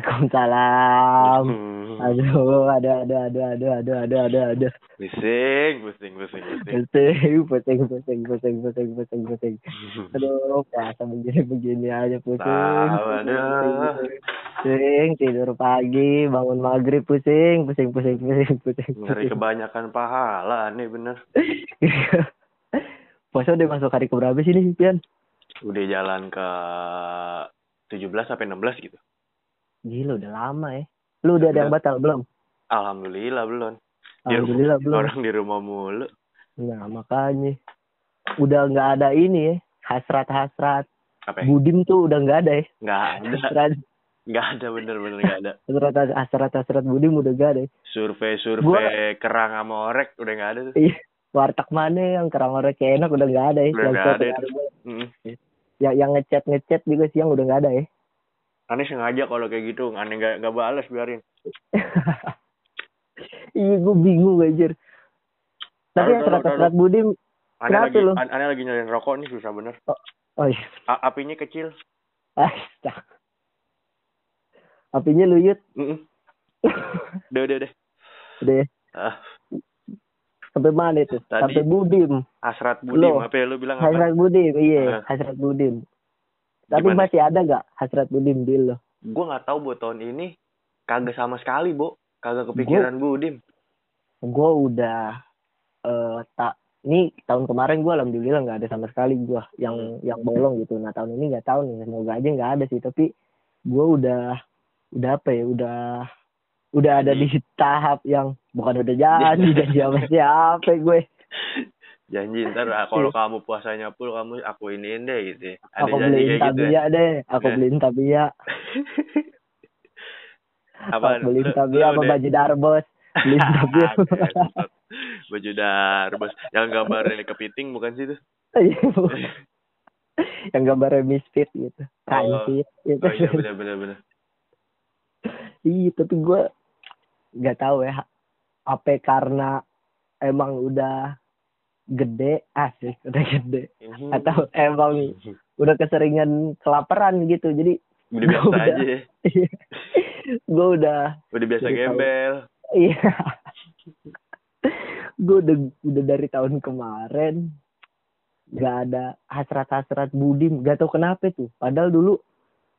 Waalaikumsalam. Hmm. Aduh, ada ada ada ada ada ada ada ada. Pusing, pusing, pusing, pusing. Pusing, pusing, pusing, pusing, pusing, pusing, pusing. Aduh, puasa begini begini aja pusing. Aduh. Pusing, tidur pagi, bangun maghrib pusing, pusing, pusing, pusing, pusing. Ngeri kebanyakan pahala nih bener. Puasa udah masuk hari keberapa sih nih, Pian? Udah jalan ke 17 sampai 16 gitu. Gila, udah lama ya. Lu udah ada yang batal belum? Alhamdulillah belum. Di Alhamdulillah rumah- belum. Orang di rumah mulu. Nah, makanya. Udah nggak ada ini ya. Hasrat-hasrat. Apa ya? Budim tuh udah nggak ada ya. Nggak ada. Hasrat, Nggak ada bener-bener nggak ada. hasrat, hasrat, hasrat Budim udah nggak ada ya. Survei-survei kerang sama orek udah nggak ada tuh. Iya. Warteg mana yang kerang orek enak udah nggak ada ya. Udah nggak suatu ada hari- Mm. yang, yang ngechat ngechat juga siang udah nggak ada ya. Aneh sengaja kalau kayak gitu. Aneh nggak nggak balas biarin. iya gue bingung anjir. Tapi hasrat taruh, hasrat Budim. Aneh lagi, lu? an- aneh lagi nyalain rokok nih susah bener. Oh iya. A- apinya kecil. Astaga. Apinya luyut. Mm-mm. Udah, udah, udah. Udah ya. Ah, Sampai mana itu? Tadi. Sampai Budim. hasrat Budim. Loh. Apa ya lu bilang apa? Hasrat Budim, iya, Ah. hasrat Budim. Tapi Gimana? masih ada gak hasrat Budim di lo? Gue nggak tahu buat tahun ini kagak sama sekali, Bo. Kagak kepikiran Budim. Gue udah eh tak ini tahun kemarin gue alhamdulillah nggak ada sama sekali gue yang Hmm. yang bolong gitu. Nah tahun ini nggak tahu nih, semoga aja nggak ada sih. Tapi gue udah udah apa ya? Udah udah ada di tahap yang bukan udah janji janji sama siapa gue. Janji ntar ah, kalau kamu puasanya full kamu aku iniin deh gitu. ya. Ada Aku janji beliin gitu ya. tabia deh, aku Ya. beliin tabia, Apa? aku beliin tabia apa baju darbos, beliin tabia. Baju darbos yang gambar ini kepiting bukan sih itu? Iya, yang gambarnya misfit gitu kancit gitu Oh iya benar benar benar. iya tapi gue nggak tahu ya apa karena emang udah gede asik udah gede. Ini atau emang udah keseringan kelaparan gitu jadi udah biasa udah. aja. Gue udah Udah biasa gembel. iya. Gue udah udah dari tahun kemarin nggak ada hasrat-hasrat budim gak tau kenapa tuh. Padahal dulu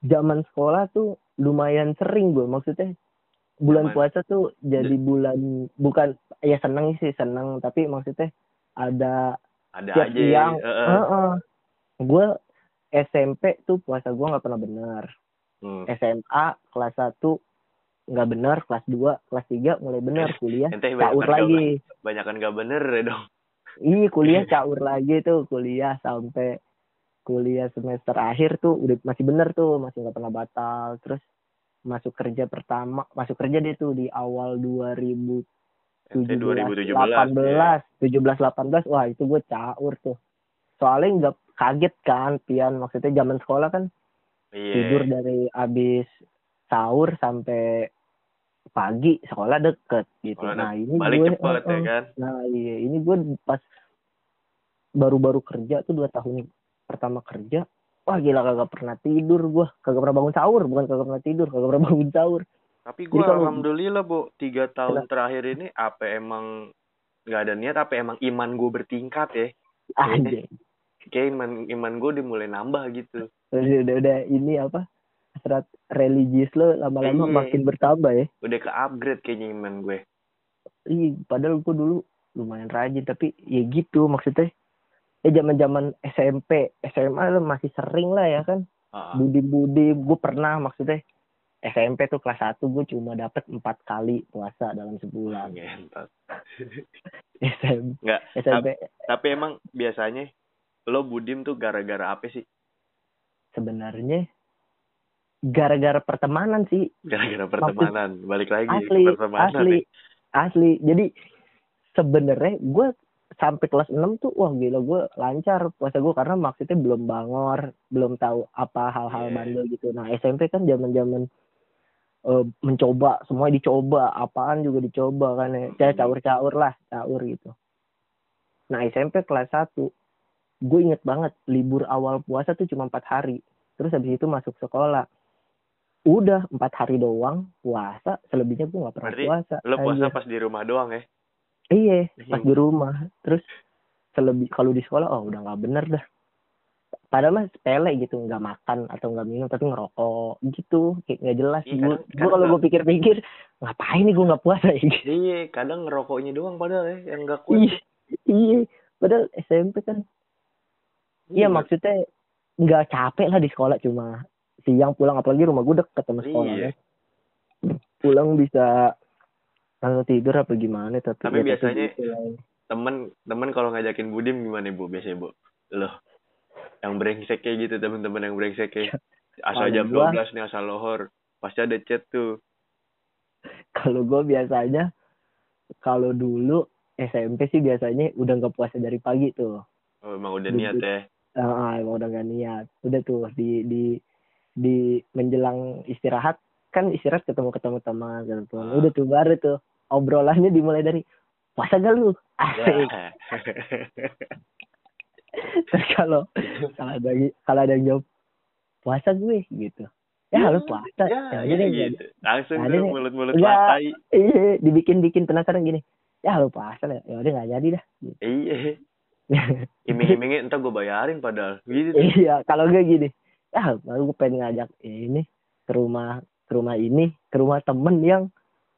zaman sekolah tuh lumayan sering gue maksudnya bulan Zaman- puasa tuh jadi bulan bukan ya seneng sih seneng tapi maksudnya ada Ada tiap aja. siang heeh. gue SMP tuh puasa gue nggak pernah bener Hmm. SMA kelas 1 nggak bener kelas 2 kelas 3 mulai bener kuliah Ente caur banyakan lagi gak, banyakan gak bener ya dong. Iya kuliah caur lagi tuh kuliah sampai kuliah semester akhir tuh udah masih bener tuh masih nggak pernah batal terus masuk kerja pertama masuk kerja dia tuh di awal 2017 Ente 2017. 18 17 18 wah itu gue caur tuh. Soalnya nggak kaget kan pian. Maksudnya zaman sekolah kan Iya. tidur dari abis sahur sampai pagi sekolah deket gitu. Sekolah nah ini Balik gue cepet eh, ya eh, kan. Nah iya ini gue pas baru-baru kerja tuh dua tahun pertama kerja wah gila kagak pernah tidur gue kagak pernah bangun sahur bukan kagak pernah tidur kagak pernah bangun sahur Tapi gue alhamdulillah bu tiga tahun terakhir ini apa emang nggak ada niat apa emang iman gue bertingkat ya? Aja kayak iman iman gue udah mulai nambah gitu. Udah, udah udah ini apa hasrat religius lo lama-lama Iya. makin bertambah ya. Udah ke upgrade kayaknya iman gue Ih, padahal gue dulu lumayan rajin tapi ya gitu maksudnya. Ya zaman zaman SMP SMA lo masih sering lah ya kan. Ah, budi budi gue pernah maksudnya SMP tuh kelas 1 gue cuma dapet empat kali puasa dalam sebulan. SMP Nggak, SMP tapi emang biasanya lo budim tuh gara-gara apa sih? Sebenarnya gara-gara pertemanan sih. Gara-gara pertemanan. Balik lagi asli ke pertemanan asli nih. asli. Jadi sebenarnya gue sampai kelas 6 tuh wah gila gue lancar puasa gue karena maksudnya belum bangor belum tahu apa hal-hal Iya. bandel gitu. Nah SMP kan zaman zaman mencoba semua dicoba apaan juga dicoba kan ya. Hmm. Kayak caur-caur lah caur gitu. Nah SMP kelas 1 gue inget banget libur awal puasa tuh cuma empat hari. Terus habis itu masuk sekolah. Udah empat hari doang puasa. Selebihnya gue nggak pernah Berarti puasa. Lo puasa Anjir. pas di rumah doang ya? iya pas di rumah. Terus selebih kalau di sekolah oh udah nggak bener dah padahal mah sepele gitu nggak makan atau nggak minum tapi ngerokok gitu kayak nggak jelas Iya, gue kalau nggak- gue pikir-pikir ngapain nih gue nggak puasa ya gitu. Iya, kadang ngerokoknya doang padahal ya, yang gak kuat. iya iya padahal SMP kan iya maksudnya nggak capek lah di sekolah cuma siang pulang apalagi rumah gue deket sama sekolah Iya. ya. pulang bisa langsung tidur apa gimana tapi Tapi ya, biasanya- gitu lah. Temen, temen kalau ngajakin Budim gimana Bu biasanya Bu? Loh, yang brengsek kayak gitu temen-temen yang brengsek kayak asal jam gua- 12 nih asal lohor. Pasti ada chat tuh. kalau gue biasanya kalau dulu SMP sih biasanya udah nggak puasa dari pagi tuh Oh, emang udah niat ya. ah emang udah gak niat udah tuh di di di menjelang istirahat kan istirahat ketemu ketemu teman gitu Ah. udah tuh baru tuh obrolannya dimulai dari puasa gak lu asik. terus kalau kalau ada kalau ada yang jawab puasa gue gitu ya lu puasa ya, ya, ya, gitu. Langsung tuh nih. mulut-mulut matai. iya dibikin bikin penasaran gini ya lu puasa ya ya udah nggak jadi dah Iya. Iming-imingnya entar gue bayarin padahal. Gitu. iya kalau gue gini ya baru gue pengen ngajak ini ke rumah ke rumah ini ke rumah temen yang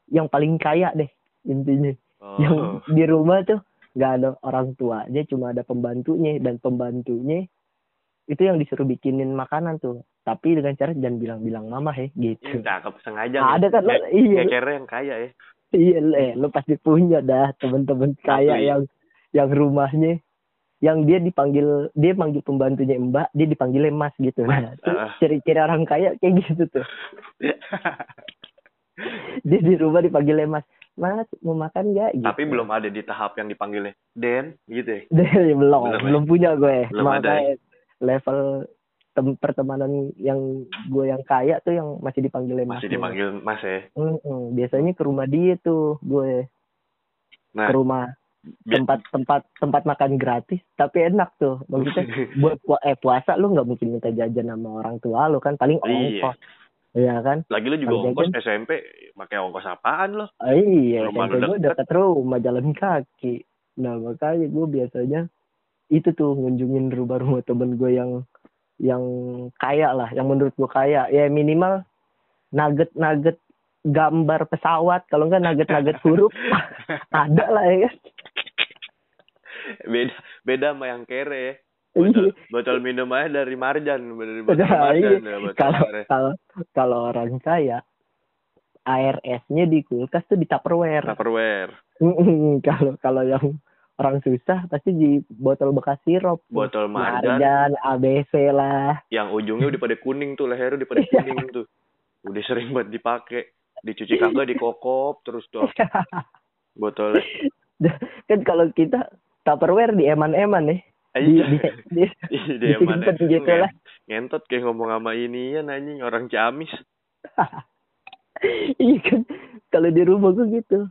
yang paling kaya deh intinya Oh. yang di rumah tuh nggak ada orang tuanya cuma ada pembantunya dan pembantunya itu yang disuruh bikinin makanan tuh tapi dengan cara jangan bilang-bilang mama he Ih, gitu cakep sengaja. ada kan lo iya Ngekernya yang kaya ya. iya eh lo pasti punya dah temen-temen kaya Asli. yang yang rumahnya yang dia dipanggil dia panggil pembantunya mbak dia dipanggilnya mas gitu nah tuh Ah. ciri-ciri orang kaya kayak gitu tuh dia di rumah dipanggilnya mas mas mau makan nggak? Gitu. Tapi belum ada di tahap yang dipanggilnya. Den gitu ya. Dia belum. Belum belum punya gue. Belum ada. level tem- pertemanan yang gue yang kaya tuh yang masih dipanggilnya mas. Masih dipanggil Mas ya. Mm-mm. biasanya ke rumah dia tuh gue. Nah, ke rumah tempat tempat tempat makan gratis tapi enak tuh. Maksudnya buat pu- eh puasa lu nggak mungkin minta jajan sama orang tua lu kan? Paling Iya. ongkos. Iya kan? lagi lu juga ongkos jajan- SMP pakai ongkos apaan lo? Ah, iya, Rumah SMP gue deket. rumah jalan kaki. Nah makanya gue biasanya itu tuh ngunjungin rumah-rumah temen gue yang yang kaya lah, yang menurut gue kaya. Ya minimal nugget-nugget gambar pesawat, kalau enggak nugget-nugget huruf ada lah ya beda beda sama yang kere. Iya. Botol, botol minum aja dari Marjan, dari botol Nah, Marjan ya, botol Kalau kalau kalau orang kaya air esnya di kulkas tuh di Tupperware. Tupperware. Kalau kalau yang orang susah pasti di botol bekas sirup. botol Marjan Marjan, ABC lah. yang ujungnya udah pada kuning tuh, lehernya udah pada Iya. kuning tuh. Udah sering banget dipakai. Dicuci kagak dikokop terus tuh botolnya. kan kalau kita Tupperware di eman-eman nih. Di, di, di, Dia mana? disimpan gitu lah. Ngentot kayak ngomong sama ini ya anjing orang Ciamis. iya kan. Kalau di rumah gue gitu.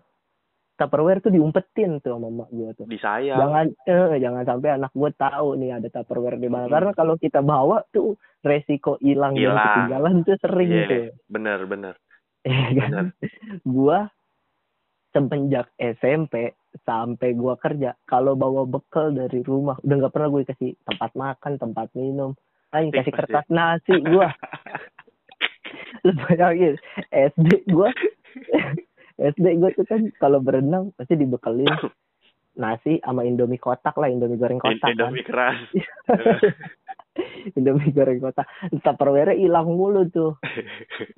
Tupperware tuh diumpetin tuh sama mak gue tuh. Disayang. Jangan eh, jangan sampai anak gue tahu nih ada Tupperware di mana. Mm-mm. Karena kalau kita bawa tuh resiko hilang dan ketinggalan tuh sering Iya, tuh. bener bener. Iya kan? Bener. gua semenjak SMP sampai gua kerja. Kalau bawa bekal dari rumah udah nggak pernah gue kasih tempat makan tempat minum. Pasti, kasih kertas nasi gua. Lu bayangin SD gua. SD gua tuh kan kalau berenang pasti dibekelin nasi sama indomie kotak lah indomie goreng kotak kan. Indomie keras. indomie goreng kotak. Tupperware hilang mulu tuh.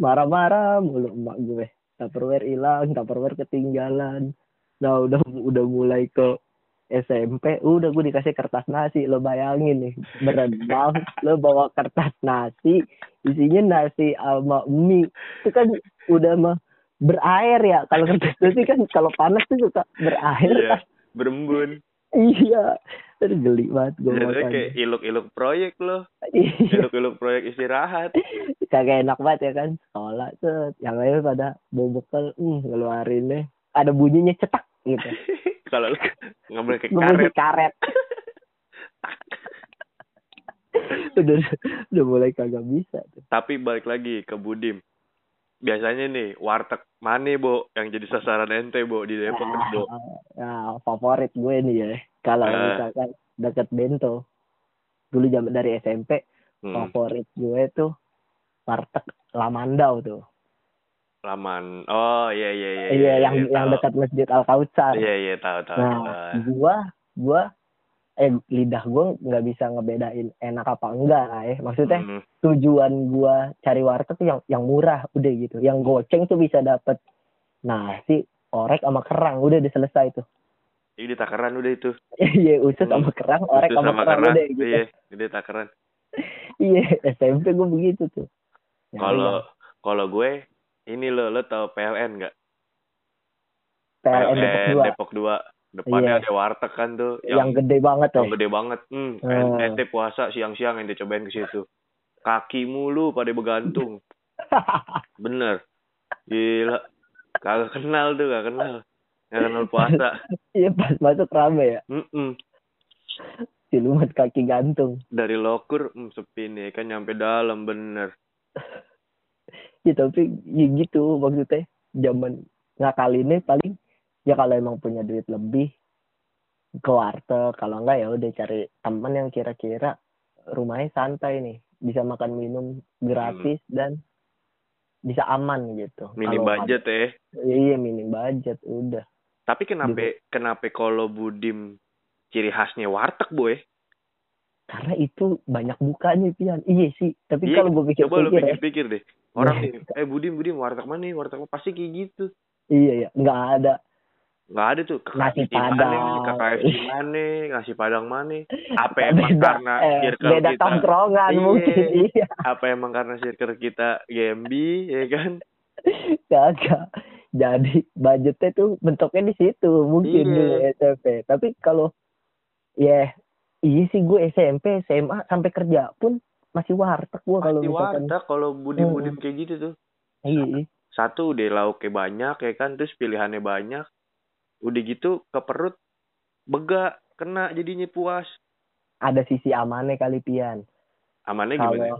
Marah-marah mulu emak gue. Tupperware hilang tupperware ketinggalan nah udah udah mulai ke SMP udah gue dikasih kertas nasi. Lo bayangin nih berenang lo bawa kertas nasi isinya nasi sama mie. Itu kan udah mah berair ya. Kalau kertas nasi kan kalau panas tuh suka berair. Iya, kan berembun. iya. Aduh, geli banget gue makan. kayak iluk-iluk proyek loh. iya. Iluk-iluk proyek istirahat. kagak enak banget ya kan sekolah tuh. Yang lain pada bawa bekal hmm, ngeluarin deh ada bunyinya cetak gitu Kalau lu ngambil bunyi karet. karet udah udah mulai kagak bisa tuh Tapi balik lagi ke Budim. biasanya nih warteg mana bo yang jadi sasaran ente bo di Depok nah, bo nah, favorit gue nih ya kalau Ah. misalkan deket bento dulu jam dari SMP hmm. favorit gue tuh warteg Lamandau tuh laman oh iya iya iya iya yang yang tahu. dekat masjid Al Kautsar iya iya tahu tahu nah tahu. gua gua eh lidah gua nggak bisa ngebedain enak apa enggak lah ya maksudnya Hmm. tujuan gua cari warteg tuh yang yang murah udah gitu yang goceng tuh bisa dapet nasi orek sama kerang udah udah selesai tuh Ini takaran udah itu. iya usus Hmm. sama kerang orek Itu sama, kerang, udah gitu Iya, ini takaran. iya SMP gua begitu tuh Ya, Kalau kalau gue ini lo lo tau PLN nggak? PLN Depok dua Depok 2. Depannya Iya. ada warteg kan tuh yang, gede banget yang gede banget. Hmm, Hmm. ente puasa siang-siang ente cobain ke situ. Kaki mulu pada begantung. Bener. Gila. Kagak kenal tuh, gak kenal. Gak kenal puasa. iya pas masuk rame ya Mm-mm. siluman kaki gantung Dari lokur, hmm, sepi nih. Kan nyampe dalam, bener. ya tapi ya gitu maksudnya zaman ngakalinnya paling ya kalau emang punya duit lebih ke warteg kalau enggak ya udah cari teman yang kira-kira rumahnya santai nih bisa makan minum gratis dan bisa aman gitu Minim Kalau- budget ya. iya minim budget udah Tapi kenapa Gitu. kenapa kalau Budim ciri khasnya warteg boy? karena itu banyak bukanya pian iya sih tapi Iya, kalau gue Coba lu pikir-pikir ya pikir-pikir deh. Orang Iya. eh Budim Budim warteg mana nih? Warteg pasti kayak gitu. iya ya nggak ada Nggak ada tuh Nasi mana, Padang. KFC mana, nasi padang mana. Apa emang beda karena eh, circle beda kita? tongkrongan Iya. mungkin iya Apa emang karena circle kita Gembi, ya kan? kagak jadi budgetnya tuh bentuknya di situ mungkin Iya. dulu SMP tapi kalau ya iya sih gue SMP SMA sampai kerja pun masih warteg gue kalau misalkan warteg kalau Budim Budim kayak gitu tuh. iya Satu udah lauknya banyak ya kan, terus pilihannya banyak. Udah gitu ke perut begak, kena jadinya puas. ada sisi amannya kali pian Amannya gimana? kalau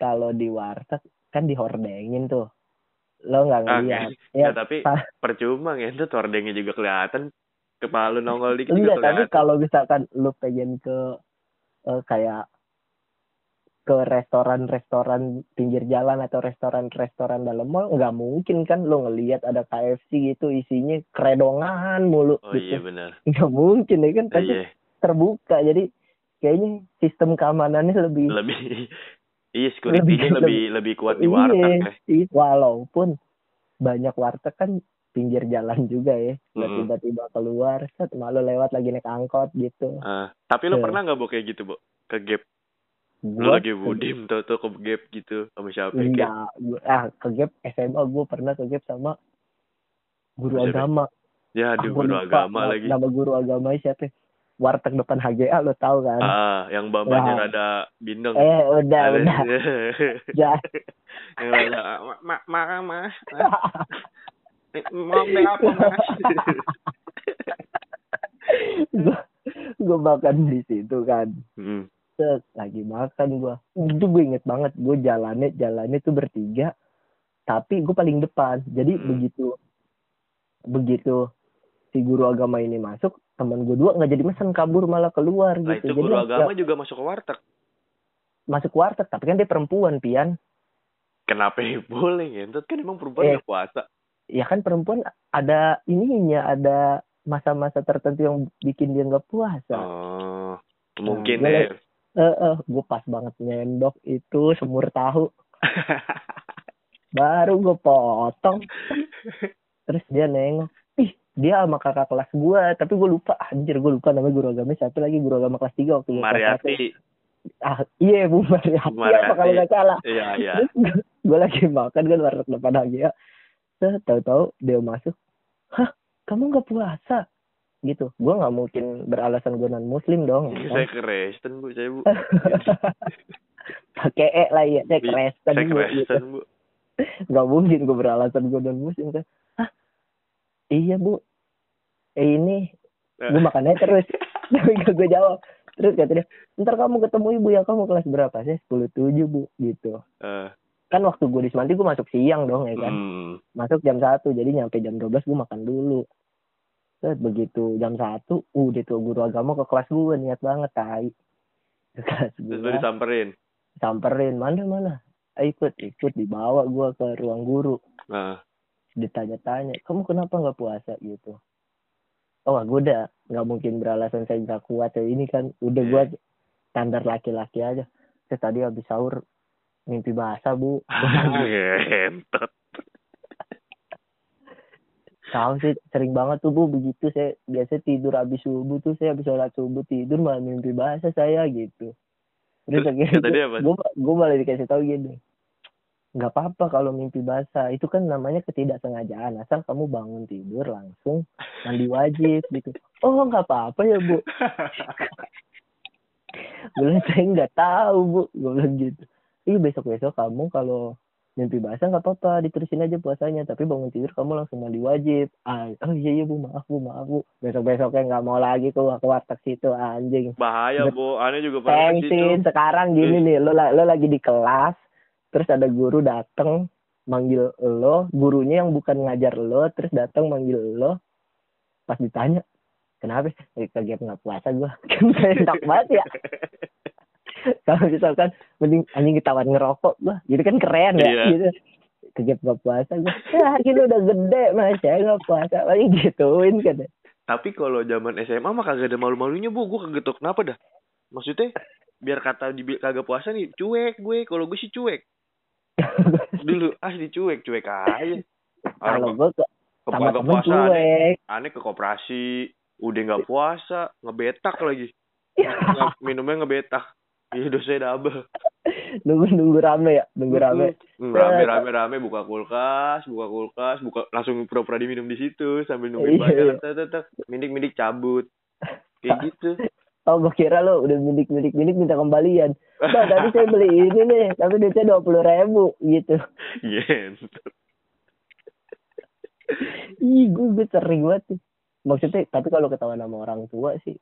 kalau di warteg kan dihordengin tuh lo nggak Ah, ngeliat Ya, ya tapi percuma ngentut hordengnya juga kelihatan. Kepala lu nongol dikit juga enggak tapi kelihatan. kalau misalkan lo pengen ke eh, kayak ke restoran-restoran pinggir jalan atau restoran-restoran dalam mall nggak mungkin kan lo ngelihat ada KFC gitu isinya keredongan mulu Oh gitu iya benar. nggak mungkin ya kan pasti Iya, terbuka jadi kayaknya sistem keamanannya lebih lebih Iya, security-nya Lebih- lebih lebih kuat di warteg ya. Iya, iya. walaupun banyak warteg kan pinggir jalan juga ya nggak tiba-tiba keluar set malu lewat lagi naik angkot gitu Ah, tapi lo Iya. pernah nggak bu kayak gitu, Bu? Ke gap. Gua lagi budim tuh tuh ke gap gitu sama siapa? Enggak gua- ah ke gap SMA gue pernah ke gap sama guru Siapa? agama Ya, Ah, di guru lupa agama lagi. nama guru agama siapa ya? warteg depan HGA lo tahu kan Ah, yang bambanya Wah. rada bindeng. eh udah Ada- udah ya yang rada ma ma ma mas. Eh, Mau apa mas? gue gue makan di situ kan Hmm. Set, lagi makan gua itu gue inget banget gue jalannya jalannya tuh bertiga tapi gue paling depan jadi Hmm. begitu begitu si guru agama ini masuk teman gue dua nggak jadi mesen kabur malah keluar Nah gitu itu guru jadi agama ya, juga masuk ke warteg. masuk warteg tapi kan dia perempuan pian Kenapa ya boleh ngentut kan emang perempuan Eh. puasa. ya kan perempuan ada ininya ada masa-masa tertentu yang bikin dia nggak puasa Oh, mungkin Nah, ya. Eh eh, gue pas banget nyendok itu semur tahu. Baru gue potong. Terus dia nengok. Ih dia sama kakak kelas gue tapi gue lupa. Anjir gue lupa namanya guru agama satu lagi. Guru agama kelas tiga waktu. Mariati. ah iya bu Mariati, Bu Mariati. apa kalau nggak salah? Iya, iya. gue lagi makan kan warteg depan lagi ya tahu-tahu dia masuk. Hah kamu nggak puasa gitu. Gue nggak mungkin beralasan gue non muslim dong ya kan? Saya Kristen bu, saya bu. pakai e lah ya saya Iya, Kristen Saya Bu, gitu. Kristen bu. nggak mungkin gue beralasan gue non muslim kan? Hah? Iya bu. Eh ini gue makannya terus. Tapi gak gue jawab. Terus kata dia ntar kamu ketemu ibu ya kamu kelas berapa? Sih sepuluh tujuh bu gitu. Eh, kan waktu gue di Semanti gue masuk siang dong ya kan? Hmm. masuk jam satu jadi nyampe jam 12 gue makan dulu Terus begitu jam satu udah tuh guru agama ke kelas gue niat banget tai. Ke kelas Terus gue disamperin. samperin mana mana? Ayo ikut ikut dibawa gue ke ruang guru. Nah, ditanya-tanya kamu kenapa nggak puasa? Gitu. Oh gue udah nggak mungkin beralasan saya nggak kuat ya. Ini kan udah gue standar laki-laki aja. Saya tadi habis sahur mimpi basah bu. tahu sih sering banget tuh bu begitu saya biasa tidur habis subuh tuh saya habis sholat subuh tidur malah mimpi basah saya gitu. Terus akhirnya gue gue malah dikasih tahu gini nggak apa-apa kalau mimpi basah itu kan namanya ketidaksengajaan asal kamu bangun tidur langsung mandi wajib gitu. Oh nggak apa-apa ya bu. Gue bilang saya nggak tahu bu. Gue bilang gitu. Iya besok besok kamu kalau mimpi basah nggak apa-apa diterusin aja puasanya. Tapi bangun tidur kamu langsung mandi wajib. Ah, oh iya iya bu maaf bu maaf bu. Besok besoknya nggak mau lagi ke ke warteg situ anjing. Bahaya, Bu. Aneh juga pernah. Tensin sekarang gini nih lo lo lagi di kelas terus ada guru dateng manggil lo. Gurunya yang bukan ngajar lo terus datang manggil lo. Pas ditanya kenapa kaget nggak puasa gua? Kan kayak enak banget ya kalau misalkan mending anjing ketahuan ngerokok gua jadi kan keren ya Iya. gitu kaget nggak puasa gua ya gini udah gede mas saya nggak puasa lagi gituin kan Tapi kalau zaman SMA mah kagak ada malu-malunya, Bu. Gue kegetok kenapa dah? Maksudnya biar kata di kagak puasa nih cuek gue. Kalau gue sih cuek. Dulu asli cuek, cuek aja. kalau gua ke, ke, sama kagak temen puasa aneh, cuek aneh ke koperasi, udah nggak puasa, ngebetak lagi. Minumnya ngebetak. Iya dosanya double. nunggu nunggu rame ya nunggu rame Hmm, rame rame rame buka kulkas buka kulkas buka langsung pura-pura diminum di situ sambil nungguin Iya, banyak iya. mindik mindik cabut kayak gitu Oh, gue kira lo udah minik-minik-minik minta kembalian. Bang, tadi saya beli ini nih, tapi duitnya dua puluh ribu gitu. Iya. Ih, gue, gue sering banget sih. Maksudnya, tapi kalau ketahuan sama orang tua sih,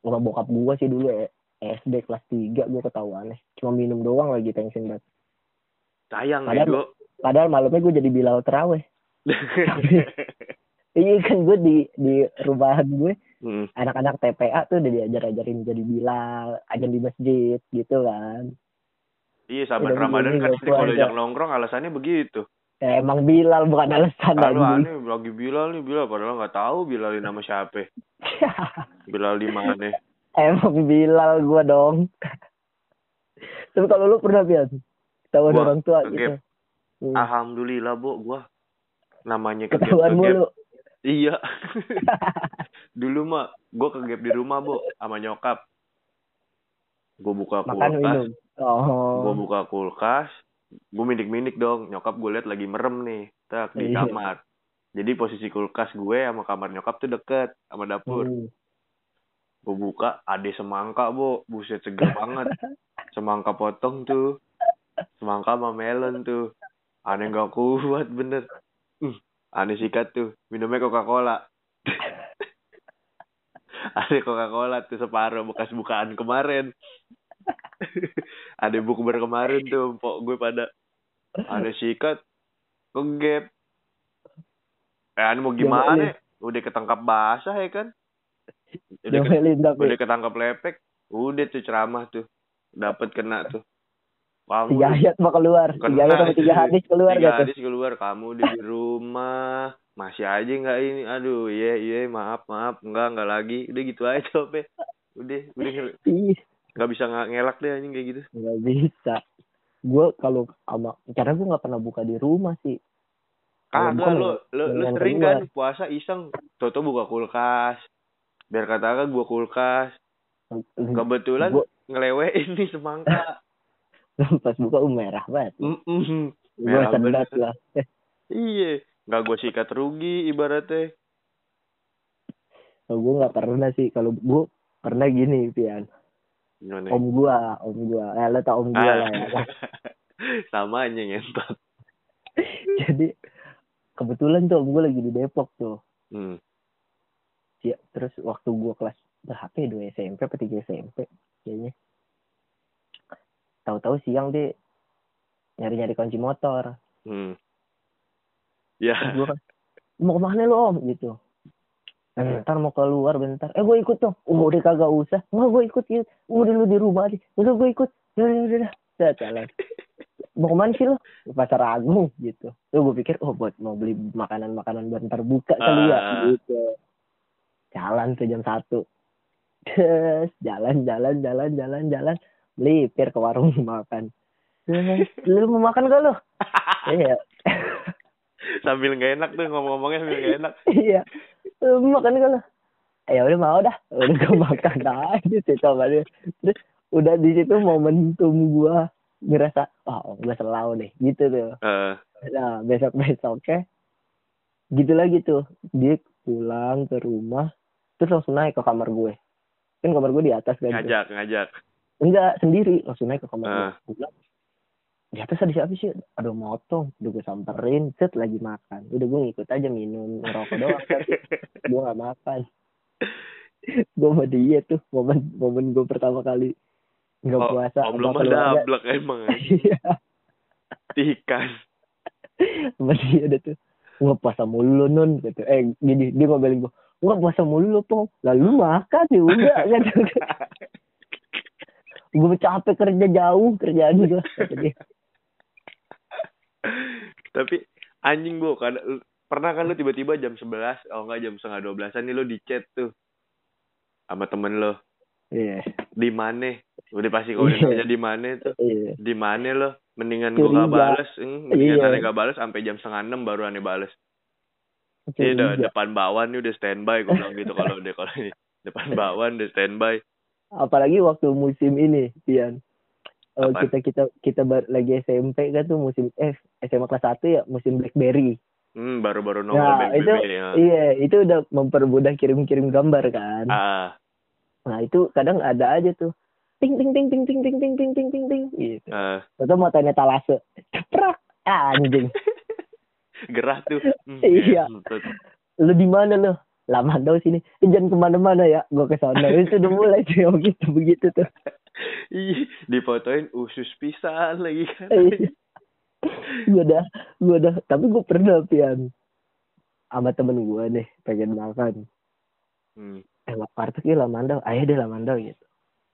sama bokap gue sih dulu ya, SD kelas 3 gue ketahuan Cuma minum doang lagi tensin banget. sayang Padahal- ego Padahal malamnya gue jadi Bilal teraweh. Iya kan gue di di rumahan gue Hmm, anak-anak TPA tuh udah diajar-ajarin jadi Bilal, ajan di masjid gitu kan. iya sahabat Udah ramadan kan sih kalau yang nongkrong alasannya begitu Ya, emang Bilal bukan alasan kalau anjing. aneh lagi bilal nih bilal padahal nggak tahu bilal nama siapa bilal di mana Emang Bilal gua dong. Tapi kalau lu pernah Pian? Ketahuan Gua orang tua kegep. gitu. Hmm. alhamdulillah bu gua namanya Ketahuan kegep-kegep. mulu. Iya. Dulu mah gue kegap di rumah, Bu, sama nyokap. Gue buka Makan kulkas, minum. Oh. gue buka kulkas, gue mindik-mindik dong. Nyokap gue liat lagi merem nih, tak di Iya. kamar. Jadi posisi kulkas gue sama kamar nyokap tuh deket sama dapur. Hmm. Gue buka, ada semangka, Bu. Buset seger banget. Semangka potong tuh. Semangka sama melon tuh. Aneh gak kuat bener. Hmm, aneh sikat tuh. Minumnya Coca-Cola. ada Coca-Cola tuh separuh bekas bukaan kemarin. ada bukber kemarin tuh, empok gue pada. Aneh sikat. Kegep. Eh, aneh mau gimana? Udah ketangkap basah ya kan? Udah ke- tapi udah ketangkap lepek udah tuh ceramah tuh. Dapat kena tuh. Kamu tiga ayat mau keluar. Kena, Tiga ayat sama tiga hadis keluar tiga gitu. hadis keluar kamu di rumah. Masih aja nggak ini. Aduh iya iya maaf maaf. Enggak enggak lagi. Udah gitu aja coba udah udah Ih, nggak bisa nggak ngelak deh anjing kayak gitu. Nggak bisa. Gue kalau sama karena gue nggak pernah buka di rumah sih. Kagak lo lo lo sering keluar. kan puasa iseng toto buka kulkas biar katakan gua kulkas kebetulan Gua- ngelewein nih semangka Pas buka uh, merah banget. Mm-mm. Gue Merah bener. lah. Iya, nggak gue sikat rugi ibaratnya. Kalau gue nggak pernah sih. Kalau gue pernah gini, Pian. Gimana? Om gua, om gua. Eh, lo tau om gua lah ya. Ah. Sama aja ngentot. Jadi kebetulan tuh om gua lagi di Depok tuh. Hmm. Ya, terus waktu gua kelas berapa ya? Dua SMP apa tiga SMP kayaknya. Tahu-tahu siang deh nyari-nyari kunci motor. Hmm. Ya. Terus gua kan mau ke mana lo om? Gitu. Bentar mau keluar bentar. Eh gue ikut dong oh udah kagak usah. Nggak gue ikut ikut udah lu di rumah aja. Udah gue ikut. Ya udah udah udah. Saya jalan. Mau ke mana sih lo pasar agung gitu. Tuh gue pikir oh buat mau beli makanan makanan buat ntar buka kali ya Ah. gitu jalan tuh jam satu. Terus jalan jalan jalan jalan jalan. Melipir ke warung makan. Lu mau makan gak lo iya. Sambil nggak enak tuh ngomong-ngomongnya sambil nggak enak. iya. "Eh, makan kan lah ya udah mau dah. Udah gue makan aja sih sama dia terus udah di situ momentum gua ngerasa oh gue selalu deh. Gitu tuh. Eh, nah besok besoknya gitu lagi tuh. Dia pulang ke rumah terus langsung naik ke kamar gue. Kan kamar gue di atas kan? Ngajak, ngajak. enggak sendiri. Langsung naik ke kamar gue. Ah. Bilang, di atas ada siapa sih? Aduh motong. Udah gue samperin set lagi makan. Udah gue ngikut aja minum ngerokok doang kan. Gue gak makan. Gue sama dia tuh momen momen gue pertama kali nggak Oh, puasa Om lu mah keluarga. dablek emang. iya. Tikas. sama dia ada tuh nggak puasa mulu nun gitu. Eh gini dia ngomelin gue nggak puasa mulu lo pong. Lalu makan ya udah gitu gue capek kerja jauh kerjaan gue dia Tapi anjing bu, kan pernah kan lu tiba-tiba jam 11, oh enggak jam setengah 12an nih lu di chat tuh sama temen lo iya. Di mana? Udah pasti kalau Iya. ditanya di mana tuh. Iya. Di mana lo? Mendingan gua gak bales hmm, mendingan Iya. aneh gak bales sampai jam setengah enam baru aneh bales ini udah Curiga. depan bawan nih udah standby gue bilang gitu kalau udah kalau ini depan bawan udah standby apalagi waktu musim ini Pian Eh, Apaan? kita kita kita bar- lagi SMP kan tuh musim eh SMA kelas 1 ya musim BlackBerry hmm baru-baru nongol Nah, BBB itu- ya. iya itu udah mempermudah kirim-kirim gambar kan ah nah itu kadang ada aja tuh ting ting ting ting ting ting ting ting ting ting ting gitu ah. atau mau tanya talase ceprak ah, anjing gerah tuh. Hmm, Iya. lu di mana lu? Lama dong sini. Eh, jangan ke mana-mana ya. Gue ke sana. Itu udah mulai tuh yang begitu begitu tuh. Ih, difotoin usus pisan lagi. Kan gue udah gue udah. Tapi gue pernah pian. Sama temen gue nih pengen makan. Hmm. eh warteg ya Lamandau. Ayo deh Lamandau gitu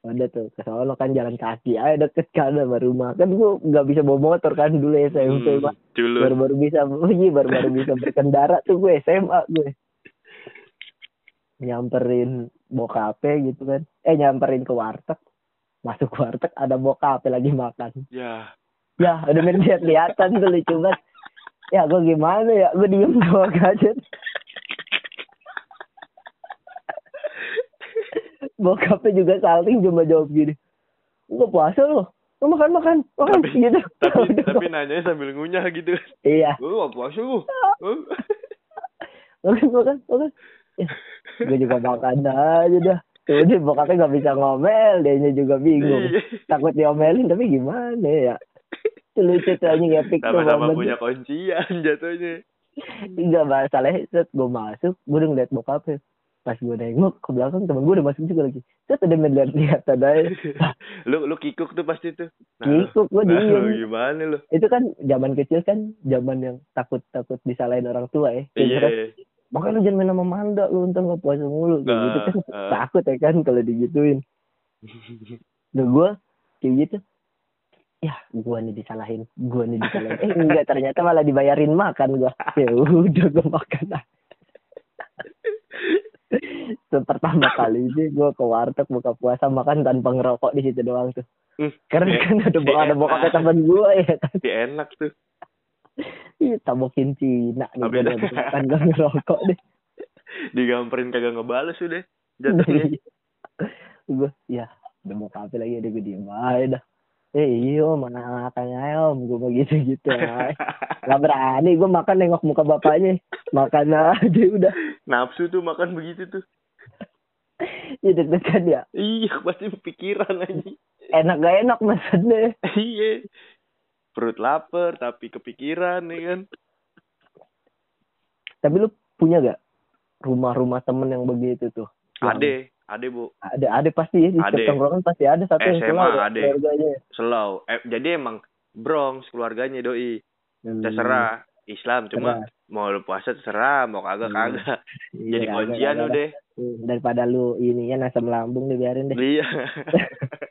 ada tuh ke sono kan jalan kaki ayo deket kan sama rumah. Kan gue nggak bisa bawa motor kan dulu SMP Hmm, Pak. culun baru-baru bisa iya baru-baru bisa berkendara tuh gue SMA gue nyamperin bokape gitu kan. Eh nyamperin ke warteg. Masuk warteg ada bokape lagi makan. Ya. Ya udah main lihat lihatan tuh lucu banget. Ya gue gimana ya? Gue diem doang aja bokapnya juga salting cuma jawab gini nggak puasa loh lo makan makan makan Tapi- gitu. tapi tapi nanyanya sambil ngunyah gitu. Iya. Gue gak puasa Oh. makan makan makan. Ya, gue juga makan aja dah. Dia bokapnya nggak bisa ngomel dia juga bingung. Iya. takut diomelin tapi gimana ya? Itu lucu tuh anjing epic sama-sama punya kuncian jatuhnya. Enggak masalahnya set gue masuk gue udah ngeliat bokapnya pas gue nengok ke belakang temen gue udah masuk juga lagi. Set udah melihat lihat aja lu lu kikuk tuh pasti tuh. Kikuk gue nah, diem. gimana lu? Itu kan zaman kecil kan zaman yang takut takut disalahin orang tua ya. Iya. gitu, makanya lu jangan main sama manda lu ntar nggak puasa mulu kayak Ah, gitu kan. ah. takut ya kan kalau digituin. Nah gue kayak gitu. Ya gue nih disalahin gue nih disalahin. Eh enggak ternyata malah dibayarin makan gue ya udah gue makan. Itu pertama kali sih gue ke warteg buka puasa makan tanpa ngerokok di situ doang tuh. Hmm, karena iya. kan ada Iya, ada bokapnya enak. teman gue ya kan? Iya, enak tuh. Ih, tabokin Cina nih Habis gue dah. makan gak ngerokok deh. Digamperin kagak ngebales udah jatuhnya. Gue ya udah mau kafe lagi ada gue diem aja dah eh iyo mana katanya om? Gue mau gitu nggak berani gue makan nengok muka bapaknya. Makan aja udah. Nafsu tuh makan begitu tuh. Ya deg-degan ya. Iya pasti pikiran aja enak gak enak maksudnya? Iya. Perut lapar tapi kepikiran ya kan? Tapi lu punya gak rumah-rumah temen yang begitu tuh? Yang ade bu. Ada ada pasti ya di Ade. tongkrongan pasti ada satu yang SMA keluar ya, ade. keluarganya. Slow eh, jadi emang Bronx keluarganya doi. Hmm. terserah. Islam cuma Terserah. mau lu puasa terserah. Mau kagak Hmm. kagak. Iya, jadi kuncian kagak. udah Hmm, daripada lu ini ya asam lambung deh biarin deh. Iya.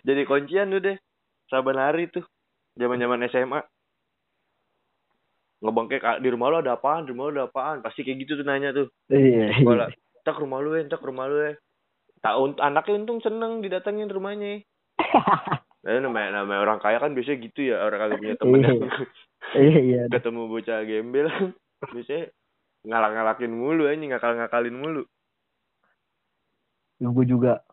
Jadi kuncian udah saban hari tuh. Zaman zaman SMA ngebangkek "Ah, di rumah lu ada apaan? Di rumah lu ada apaan? Pasti kayak gitu tuh nanya tuh. Iya. Sekolah tak rumah lu ya tak rumah lu ya tak un- anaknya untung seneng didatengin rumahnya. Nah, namanya, namanya orang kaya kan biasanya gitu ya orang kagak punya temen. Yang iya iya. Ketemu bocah gembel biasanya ngalak-ngalakin mulu aja ngakal-ngakalin mulu. Gue juga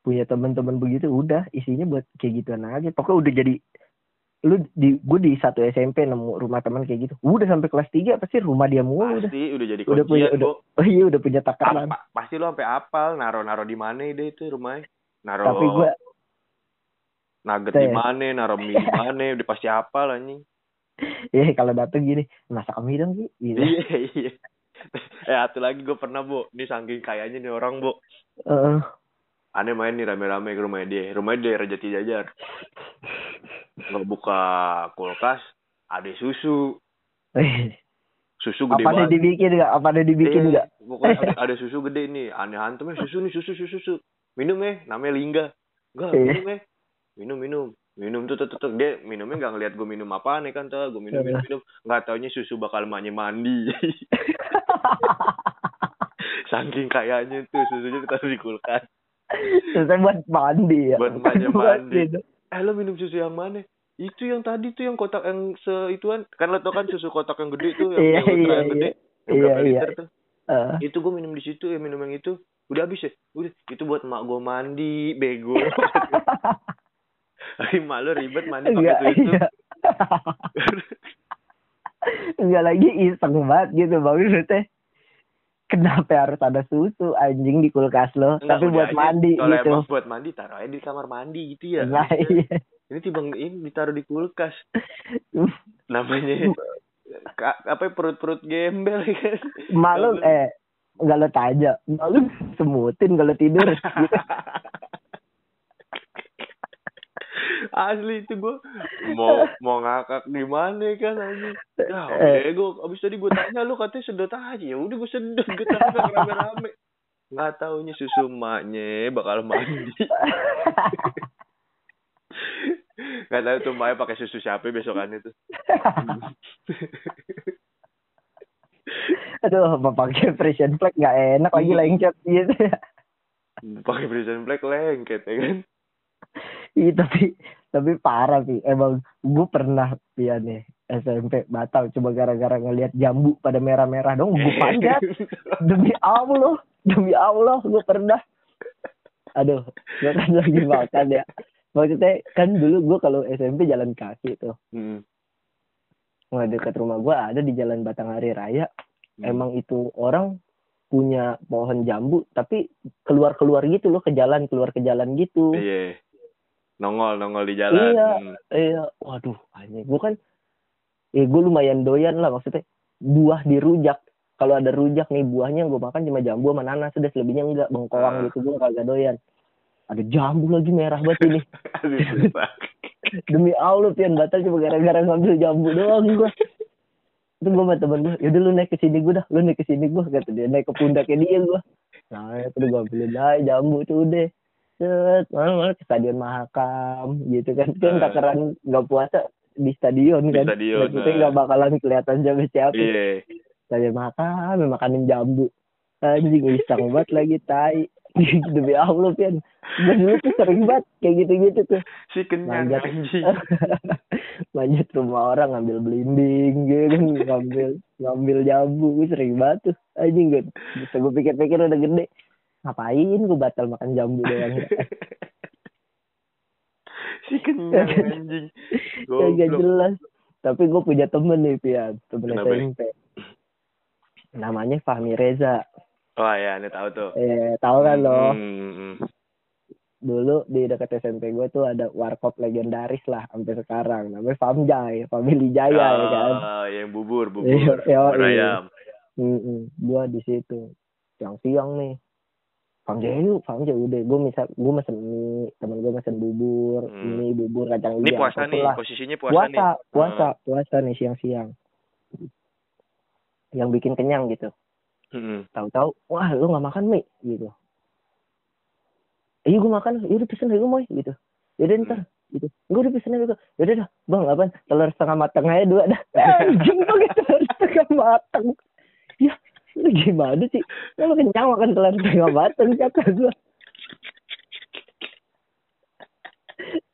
punya teman-teman begitu udah isinya buat kayak gituan aja. Pokoknya udah jadi lu di gue di satu SMP nemu rumah teman kayak gitu. Udah sampai kelas 3 pasti rumah dia mulu udah. Pasti udah jadi Udah punya- udah- oh iya udah punya takaran Pa- pasti lu sampai apal naro-naro di mana deh itu rumahnya? Naro tapi gue nugget di mana naro mie di mana udah pasti apal anjing. Ya kalau dateng gini masak mie dong sih gitu. iya iya. Eh satu lagi gue pernah bu. Ini saking kayaknya nih orang bu. Heeh. Aneh main nih rame-rame ke rumahnya dia. Rumahnya dia Raja Jajar nggak buka kulkas ada susu. Susu gede apa ada banget. dibikin nggak? Apa ada dibikin Eh, pokoknya ada, ada susu gede nih. Aneh hantem susu nih susu susu susu. Minum ya namanya lingga. Enggak Eh. minum ya minum minum. Minum tuh tuh tuh, tuh. dia minumnya nggak ngeliat gue minum apa nih kan tuh gue minum minum minum. Nggak taunya susu bakal emaknya mandi. Saking kayaknya tuh susunya ditaruh di kulkas Terus buat mandi ya. Buat emaknya buat mandi. minum. eh lo minum susu yang mana? Itu yang tadi tuh yang kotak yang seituan. Kan lo tau kan susu kotak yang gede tuh yang, Iya, yang iya, yang gede. iya. yang Iya, iya. liter tuh. Eh, itu gue minum di situ ya minum yang itu. Udah habis ya? Udah. Itu buat mak gue mandi bego. Tapi mak lu ribet mandi pakai susu iya. Enggak lagi iseng banget gitu bang. Maksudnya kenapa harus ada susu anjing di kulkas lo? Enggak, tapi buat aja. mandi kalau gitu. emang buat mandi taruh aja di kamar mandi gitu ya. Nah iya. Ini timbang ini ditaruh di kulkas. Namanya apa perut-perut gembel kan? Malu eh enggak lo tanya malu semutin kalau tidur. gitu. asli itu gue mau mau ngakak di mana kan anjing? Ya Eh. gue abis tadi gue tanya lu katanya sedot aja. Ya udah gue sedot gue tanya rame-rame. Nggak taunya susu emaknya bakal mandi. Nggak tahu tuh emaknya pakai susu siapa besokannya tuh. Aduh pakai prison flag nggak enak lagi Iya. lengket gitu. Pakai prison black lengket ya kan Iya tapi tapi parah sih. Emang gue pernah ya nih SMP batal. Coba gara-gara ngelihat jambu pada merah-merah dong gue panjat. Demi Allah demi Allah gue pernah. Aduh gue kan lagi makan ya. Maksudnya kan dulu gue kalau SMP jalan kaki tuh. Hmm. nggak dekat rumah gue ada di jalan Batanghari Raya. Hmm. emang itu orang punya pohon jambu tapi keluar keluar gitu loh ke jalan keluar ke jalan gitu. Iya nongol nongol di jalan Iya. Hmm. Iya, waduh, anjing. Gue kan, ya gue lumayan doyan lah maksudnya. Buah di rujak. Kalau ada rujak nih buahnya gue makan cuma jambu sama nanas sudah selebihnya enggak Ah. bengkoang gitu gue kagak doyan. Ada jambu lagi merah banget ini. Demi Allah pian batal cuma gara-gara ngambil jambu doang gue. Itu gue sama temen gue, yaudah lu naik ke sini gue dah, lu naik ke sini gue kata dia naik ke pundaknya dia gue. Nah, itu gue ambilin aja jambu tuh deh. Set, malah ke stadion Mahakam gitu kan. Kan takaran nggak puasa di stadion Di kan. stadion, ah. nggak bakalan kelihatan siapa siapa. iya Stadion Mahakam makanin jambu. Anjing iseng banget lagi tai. Demi Allah Pian. Gue dulu tuh sering banget kayak gitu-gitu tuh. si kenyang Manjat. Manjat rumah orang ngambil belimbing gitu kan. Ngambil ngambil jambu. Gue sering banget tuh. Anjing gue. Bisa gue pikir-pikir udah gede. Ngapain gue batal makan jambu doang. si kenyang anjing goblok jelas. Tapi gue punya temen nih Pian. Temen? SMP. Namanya Fahmi Reza. wah ya ini tahu tuh Eh, tahu kan lo? Hmm, hmm, hmm. dulu di dekat SMP gue tuh ada warkop legendaris lah sampai sekarang namanya Famjai Family Jaya ya kan Ah, yang bubur bubur ayam gua di situ siang-siang nih Famja yuk Famja udah. Gue misal gue mesen mie temen gue mesen bubur Hmm. mie bubur kacang Ini hijau puasa apa pun nih, lah. posisinya puasa, puasa nih. puasa puasa nih siang-siang. Yang bikin kenyang gitu. Hmm. tahu-tahu wah lu nggak makan mie gitu. Iya gue makan. Yaudah pesen aja moy. Gitu. Yaudah Hmm. ntar. Gitu. Gue udah pesen aja yaudah dah bang apa? Telur setengah matang aja dua dah. Anjing pakai telur setengah matang ya lu gimana sih? Lu kenyang makan telur setengah matang kata gue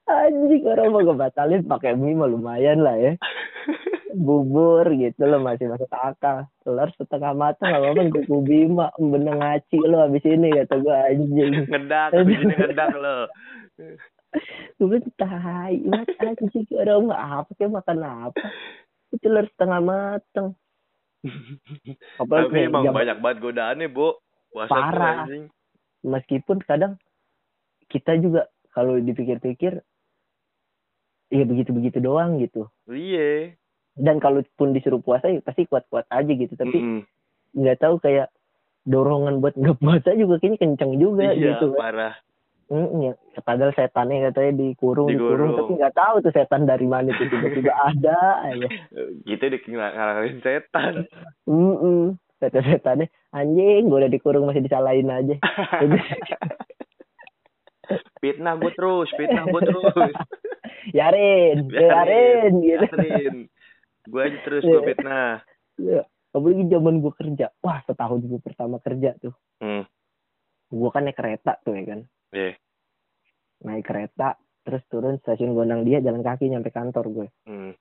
anjing orang mau gue batalin pakai mie mah lumayan lah ya. Bubur gitu loh masih masuk akal. Telur setengah matang gak apa-apa gue bima benang ngaci lo habis ini kata gue anjing. Ngedak, di sini ngedak lo. gue bilang tai mat anjing orang mah apa kayak makan apa? Itu telur setengah matang apalagi Tapi emang jam- banyak banget godaannya, Bu. Puasa Parah. meskipun kadang kita juga kalau dipikir-pikir ya begitu-begitu doang gitu Iya. dan kalaupun disuruh puasa ya pasti kuat-kuat aja gitu tapi nggak tahu kayak dorongan buat nggak puasa juga kayaknya kenceng juga Iya, gitu parah. Mm, ya. padahal setannya katanya dikurung dikurung, Dikurung. tapi nggak tahu tuh setan dari mana tuh tiba-tiba ada aja Gitu ngalahin setan. Mm setan setannya anjing gue udah dikurung masih disalahin aja fitnah gue terus, fitnah gue terus. yarin yarin gitu Biarin. Gue aja terus Iya. gue fitnah. Ya, apalagi zaman gue kerja wah setahun gue pertama kerja tuh Hmm. gue kan naik kereta tuh ya kan Iya. naik kereta terus turun stasiun Gondang dia jalan kaki nyampe kantor gue Hmm.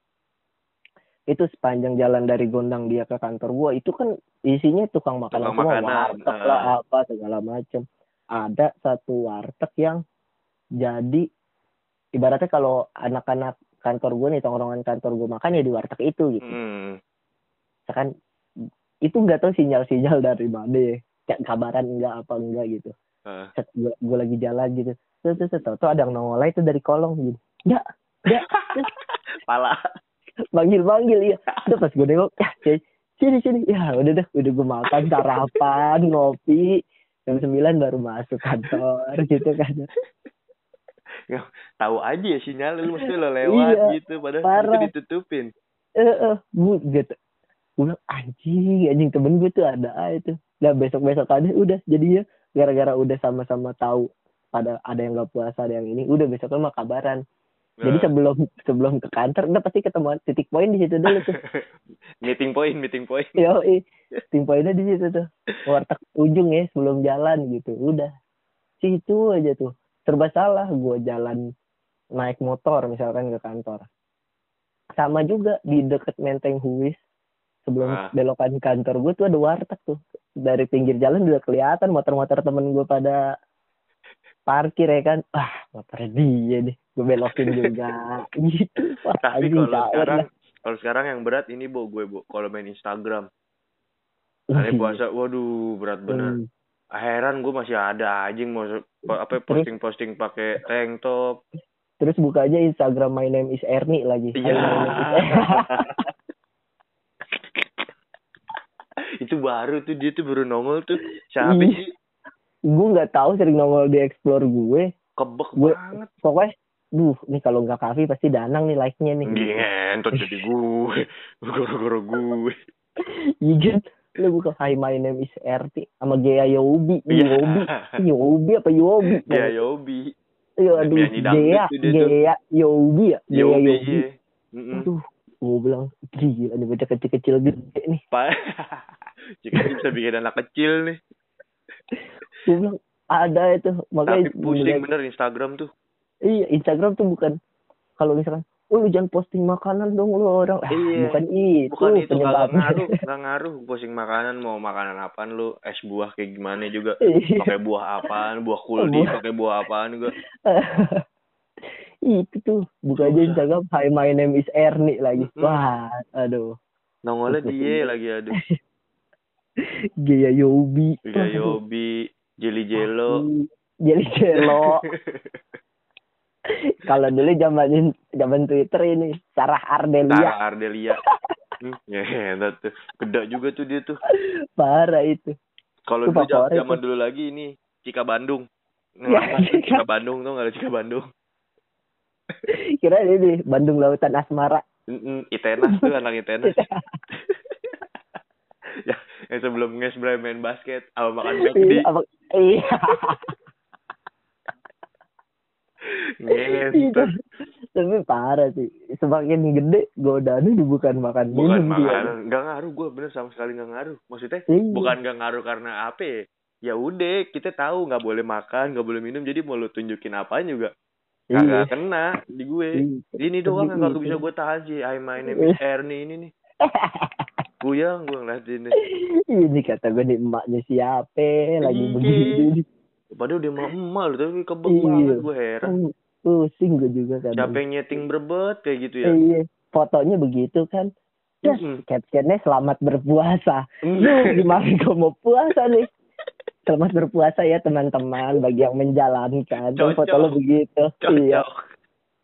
itu sepanjang jalan dari Gondang dia ke kantor gua itu kan isinya tukang makanan Tukang semua makanan, warteg ah. lah apa segala macem ada satu warteg yang jadi ibaratnya kalau anak-anak kantor gua nih tongkrongan kantor gua makan ya di warteg itu gitu Hmm. kan itu nggak tahu sinyal-sinyal dari mana ya kayak kabaran enggak apa enggak gitu Set, gua, gua lagi jalan gitu. Terus terus terus tuh ada yang nongol itu dari kolong gitu. Ya ya Pala. manggil manggil iya. Udah pas gue nengok ya cuy, sini sini. Ya udah deh udah gue makan sarapan ngopi. Jam sembilan baru masuk kantor gitu kan. Tahu aja ya sinyal lu mesti lo lewat Iya, gitu padahal parah. itu ditutupin. eh eh gue gitu. Gue bilang anjing anjing temen gue tuh ada itu nah besok besokannya udah jadinya gara-gara udah sama-sama tahu ada ada yang nggak puasa ada yang ini udah besoknya mah kabaran jadi Nah. sebelum sebelum ke kantor udah pasti ketemu titik poin di situ dulu tuh meeting point, meeting point. Yo, tim poinnya di situ tuh. Warteg ujung ya sebelum jalan gitu. Udah. Situ aja tuh. Serba salah gue jalan naik motor misalkan ke kantor. Sama juga di deket Menteng Huis sebelum Ah. belokan kantor gue tuh ada warteg tuh. Dari pinggir jalan udah kelihatan motor-motor temen gue pada parkir ya kan. Wah, motornya dia deh. Gue belokin juga. gitu. Wah, Tapi anjing, kalau sekarang kalau sekarang yang berat ini bu gue bu kalau main Instagram hari puasa waduh berat bener Hmm. heran gue masih ada aja yang mau apa posting posting pakai tank top Terus buka aja Instagram My Name is Ernie lagi. iya My name is Ernie. itu baru tuh dia tuh baru nongol tuh siapa sih gue nggak tahu sering nongol di explore gue. kebek Gue- banget Pokoknya, duh, nih kalau nggak kafe pasti danang nih like-nya nih. ngentot jadi gue goro-goro gue Iya? Lu buka Hi My Name is RT sama Gea Yobi. Iya. Yobi. Yobi apa Yobi? ya Yobi Iya, aduh, Gea, tuh. Gea Yobi ya? Gea Yobi iya. Aduh, gue bilang, gila nih bocah kecil-kecil gede nih. Pak, jika bisa bikin anak kecil nih. Gue bilang, ada itu. Makanya Tapi pusing bener Instagram tuh. Iya, Instagram tuh bukan kalau misalkan, oh lu jangan posting makanan dong lu orang. Ah, Iya. bukan itu Bukan itu nggak penyebabnya. ngaruh, nggak ngaruh. Posting makanan mau makanan apaan lu, es buah kayak gimana juga. Iya. Pakai buah apaan, buah kuldi, pakai buah apaan juga. Itu tuh buka aja Instagram Hi my name is Ernie lagi. Mm-mm. Wah, aduh. Nongolnya dia lagi aduh. Gaya Yobi. Juga Yobi, Jelly Jello. Jadi Jelo. Kalau dulu zaman zaman Twitter ini Sarah Ardelia Tara Ardelia. Hmm, ya tuh. Gede juga tuh dia tuh. parah itu. Kalau dulu zaman, dulu lagi ini Cika Bandung. Ya, tuh Cika. Cika Bandung tuh nggak ada Cika Bandung. Kira ini Bandung Lautan Asmara. Mm-mm, Itenas tuh anak Itenas. ya, yang sebelum nges main basket, apa makan Iya, apa- Iya. nges. Iya, Tapi parah sih. Semakin gede godaannya bukan makan Bukan minum dia. makan, nggak ngaruh gue bener sama sekali nggak ngaruh. Maksudnya Iya. bukan nggak ngaruh karena apa ya? Ya udah, kita tahu nggak boleh makan, nggak boleh minum, jadi mau lu tunjukin apa juga Iya. Kagak kena di gue. Iya. Ini doang yang gak Iya. bisa gue tahan sih. I my name is Ernie ini nih. Kuyang gue ngeliatin nih. Ini kata gue nih emaknya siapa lagi Iya. begini. Padahal dia mah emak loh, tapi kebek Iya. banget gue heran. Pusing gue juga kan. Siapa yang nyeting berbet kayak gitu ya? Iya. Fotonya begitu kan. Terus captionnya selamat berpuasa. Lu gimana gue mau puasa nih? Selamat berpuasa ya teman-teman bagi yang menjalankan. Cocok. foto lu begitu. Iya. Cocok.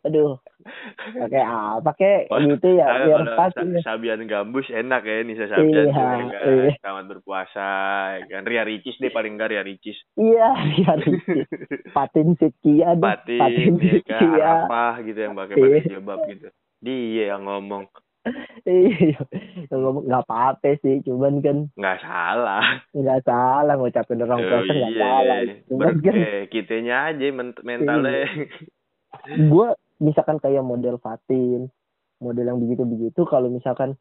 Aduh. Pakai apa kek Wah, gitu ya biar kalau pas. Sa-. Sabian Gambus enak ya Nisa Sabian Iya, ya kan. iya. Selamat berpuasa ya kan. Ria Ricis deh paling enggak Ria Ricis. Iya, biar Patin Setia deh. Batin ya kan. Arafah gitu yang pakai Iya. pakai jilbab gitu. Dia yang ngomong Iya. Ngomong nggak apa-apa sih, cuman kan nggak salah. nggak salah ngucapin orang Oh, puasa nggak iya. salah. Cuman kan Ber- eh, kitanya aja men- mentalnya. gue misalkan kayak model Fatin, model yang begitu-begitu, kalau misalkan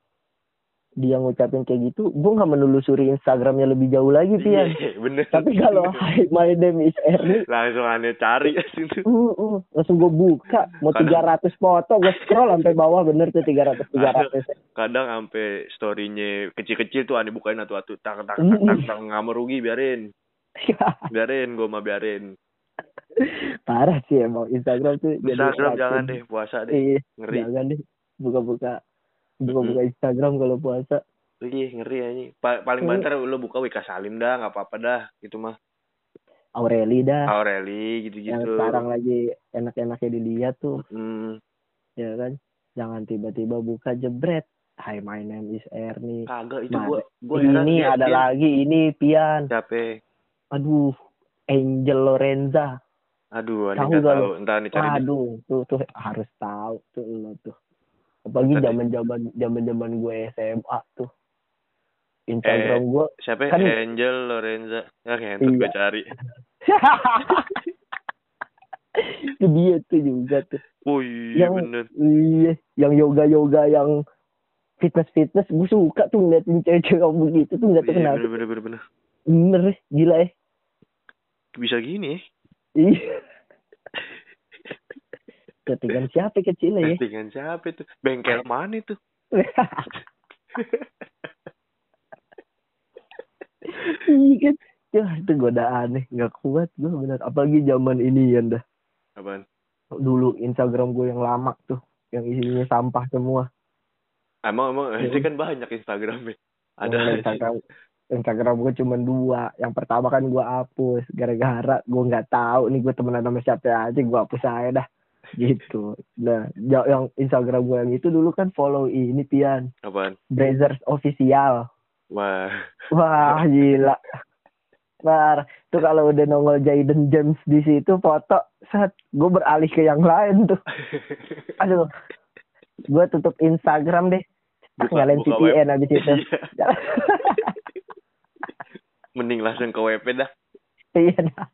dia ngucapin kayak gitu, gue nggak menelusuri Instagramnya lebih jauh lagi, Pian. Iya, bener. Tapi kalau Hi, my name is Ernie, langsung aneh cari uh, uh, langsung gue buka, mau Kadang- 300 foto, gue scroll sampai bawah bener tuh 300 300. Kadang sampai storynya kecil-kecil tuh aneh bukain atu-atu tak tak tak Mm. tak, tak nggak mau rugi biarin. Biarin gue mah biarin. Parah sih emang Instagram tuh. Instagram jangan deh puasa deh. Iya, Ngeri. jangan deh. Buka-buka buka-buka Instagram kalau puasa. Iya ngeri aja. Pa- paling banter lu buka Wika Salim dah nggak apa-apa dah gitu mah. Aureli dah. Aureli yang gitu-gitu. sekarang lagi enak-enaknya dilihat tuh, Hmm, ya kan? Jangan tiba-tiba buka jebret. Hi, my name is Ernie. kagak itu gua gua heran ini dia- ada dia- lagi, ini Pian. Siapa? Aduh, Angel Lorenza. Aduh, Tahu nggak nggak tahu. Entar nih cari. Aduh, tuh tuh harus tahu tuh lo tuh. Apalagi Tadi. zaman-zaman zaman-zaman gue SMA tuh. Instagram Eh, gue Siapa? Kan- Angel Lorenza. Ya ngentut Iya. gue cari. itu dia tuh juga tuh. Oh iya Yang- bener. Iya, yang yoga-yoga yang fitness-fitness gue suka tuh ngeliatin cewek-cewek begitu tuh nggak tahu Iya bener bener bener bener. Bener, gila ya. Bisa gini ya. Iya. Ketinggalan siapa kecil ya? Dengan siapa itu? Bengkel mana itu? Iya kan. Ya itu godaan nih, nggak kuat gue bener. Apalagi zaman ini ya dah. Apaan? Dulu Instagram gue yang lama tuh, yang isinya sampah semua. Emang emang ini kan banyak Instagramnya. Ada Yang Instagram Instagram gue cuma dua. Yang pertama kan gue hapus gara-gara gue nggak tahu nih gue temenan sama siapa aja gue hapus aja dah gitu. Nah, yang Instagram gue yang itu dulu kan follow ini Pian, apaan? Brazers official. Wah, Wah gila. Nah, tuh kalau udah nongol Jaden James di situ foto, saat gue beralih ke yang lain tuh. Aduh, gue tutup Instagram deh. Buka- nyalain VPN abis itu. Iya. Mending langsung ke WP dah. Iya dah.